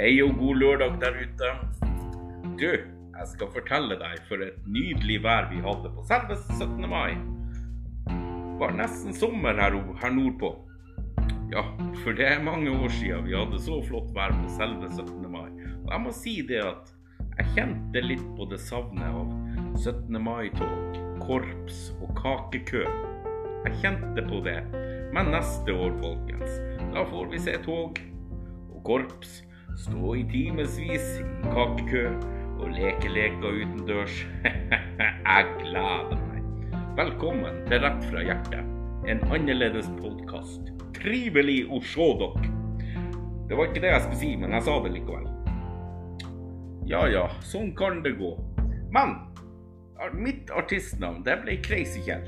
Hei og god lørdag der ute. Du, jeg skal fortelle deg for et nydelig vær vi hadde på selve 17. mai. Det Var nesten sommer her, her nordpå. Ja, for det er mange år siden vi hadde så flott vær på selve 17. mai. Og jeg må si det at jeg kjente litt på det savnet av 17. mai-tog, korps og kakekø. Jeg kjente på det. Men neste år, folkens, da får vi se tog og korps stå i timevis i kakekø og leke leker utendørs. jeg gleder meg. Velkommen til Rett fra hjertet, en annerledes podkast. Trivelig å se dere. Det var ikke det jeg skulle si, men jeg sa det likevel. Ja ja, sånn kan det gå. Men mitt artistnavn det ble Crazy Kjell.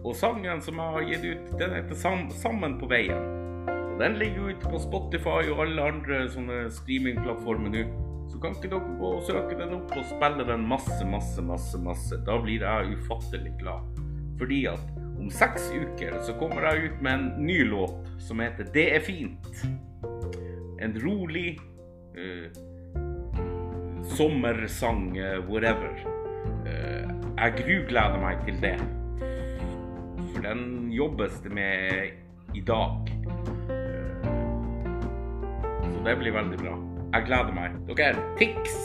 Og sangen som jeg har gitt ut, den heter 'Sammen på veien'. Den ligger ute på Spotify og alle andre sånne streamingplattformer nå. Så kan ikke dere gå og søke den opp og spille den masse, masse, masse. masse. Da blir jeg ufattelig glad. Fordi at om seks uker så kommer jeg ut med en ny låt som heter 'Det er fint'. En rolig uh, sommersang, uh, whatever. Uh, jeg grugleder meg til det. For den jobbes det med i dag. Det blir veldig bra. Jeg gleder meg. Dere, Tix.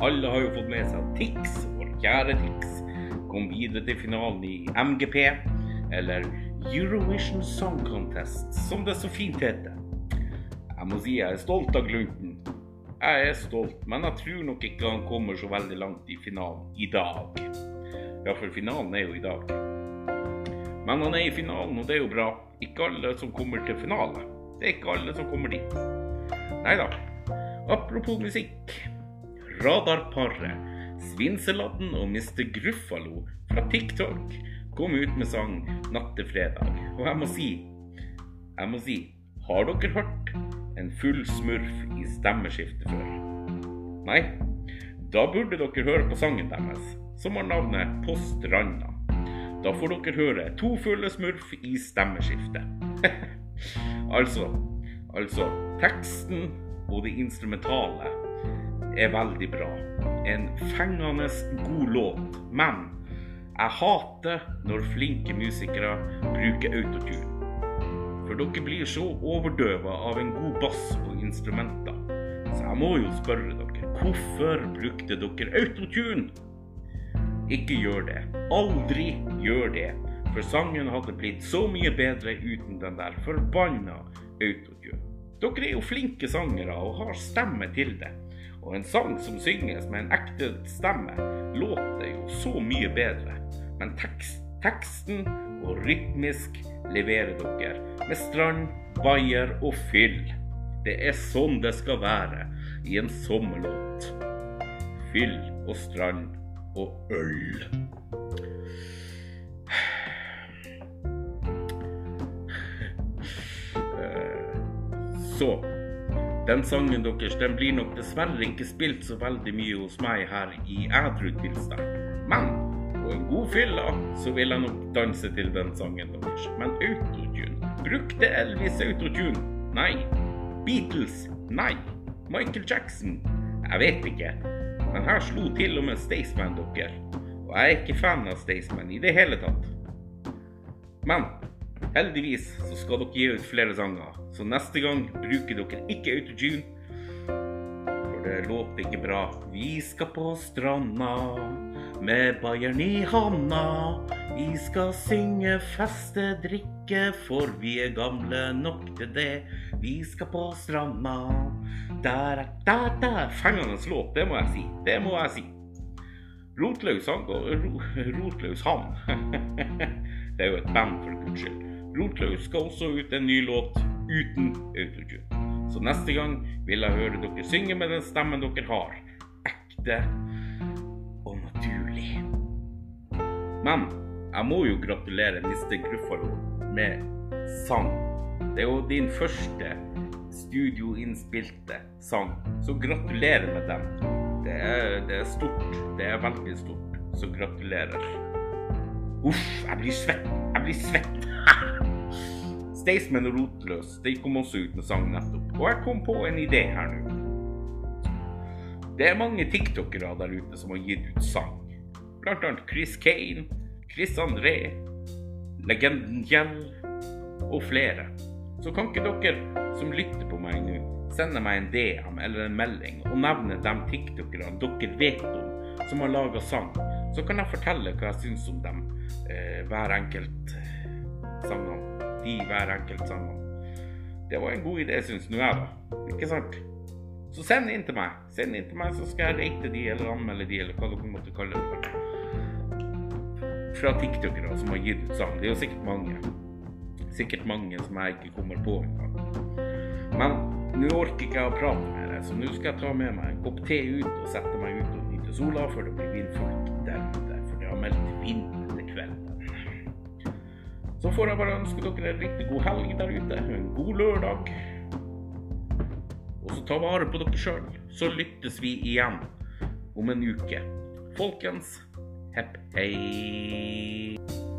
Alle har jo fått med seg Tix, vår kjære Tix, kom videre til finalen i MGP, eller Eurovision Song Contest, som det så fint heter. Jeg må si jeg er stolt av Glunten. Jeg er stolt, men jeg tror nok ikke han kommer så veldig langt i finalen i dag. Ja, for finalen er jo i dag. Men han er i finalen, og det er jo bra. Ikke alle som kommer til finale. Det er ikke alle som kommer dit. Nei da. Apropos musikk. Radarparet, Svinseladden og Mr. Gruffalo fra TikTok kom ut med sang natt til fredag. Og jeg må si, jeg må si, har dere hørt en full smurf i stemmeskiftet før? Nei? Da burde dere høre på sangen deres, som har navnet På stranda. Da får dere høre to fulle smurf i stemmeskiftet. altså, altså Teksten og det instrumentale er veldig bra. En fengende god låt. Men jeg hater når flinke musikere bruker autotune. For dere blir så overdøva av en god bass og instrumenter. Så jeg må jo spørre dere, hvorfor brukte dere autotune? Ikke gjør det. Aldri gjør det. For sangen hadde blitt så mye bedre uten den der forbanna autotune. Dere er jo flinke sangere og har stemme til det. Og en sang som synges med en ekte stemme, låter jo så mye bedre. Men tekst, teksten og rytmisk leverer dere med strand, vaier og fyll. Det er sånn det skal være i en sommerlåt. Fyll og strand og øl. Så den sangen deres den blir nok dessverre ikke spilt så veldig mye hos meg her i ædru tilstand. Men på en god fylla så vil jeg nok danse til den sangen deres. Men autotune Brukte Elvis autotune? Nei. Beatles? Nei. Michael Jackson? Jeg vet ikke. Men her slo til og med Staysman dere. Og jeg er ikke fan av Staysman i det hele tatt. Men heldigvis så skal dere gi ut flere sanger. Så neste gang bruker dere ikke autotune. For det låter ikke bra. Vi skal på stranda med bayern i handa. Vi skal synge, feste, drikke, for vi er gamle nok til det. Vi skal på stranda. Der, der, der. Fengende låt, det må jeg si. Det må jeg si. Rotløs han ro, det er jo et band, for guds skyld. Rotløs skal også ut en ny låt uten autotune. Så neste gang vil jeg høre dere synge med den stemmen dere har. Ekte og naturlig. Men jeg må jo gratulere Mr. Gruffalo med sang. Det er jo din første studioinnspilte sang, så gratulerer med den. Det er, det er stort. Det er veldig stort. Så gratulerer. Uff, jeg blir svett. Jeg blir svett. Staysman og Rotløs de kom også ut med sang nettopp. Og jeg kom på en idé her nå. Det er mange tiktokere der ute som har gitt ut sang. Blant annet Chris Kane, Chris André, Legenden Kjell og flere. Så kan ikke dere som lytter på meg nå, sende meg en DM eller en melding og nevne de tiktokerne dere vet om som har laga sang. Så kan jeg fortelle hva jeg syns om dem, eh, hver enkelt sangene. De hver enkelt sangene. Det var en god idé, syns nå jeg, da. Ikke sant? Så send inn til meg. Send inn til meg, så skal jeg rate de eller anmelde de, eller hva dere måtte kalle det. for. Fra tiktokere som har gitt ut sang. Det er jo sikkert mange. Sikkert mange som jeg ikke kommer på engang. Men nå orker ikke jeg å prate mer, så nå skal jeg ta med meg en kopp te ut og sette meg ut og nyte sola før det blir vindfullt der ute. For det har meldt vind til kvelden. Så får jeg bare ønske dere en riktig god helg der ute. En god lørdag. Og så ta vare på dere sjøl, så lyttes vi igjen om en uke. Folkens, hepp hei.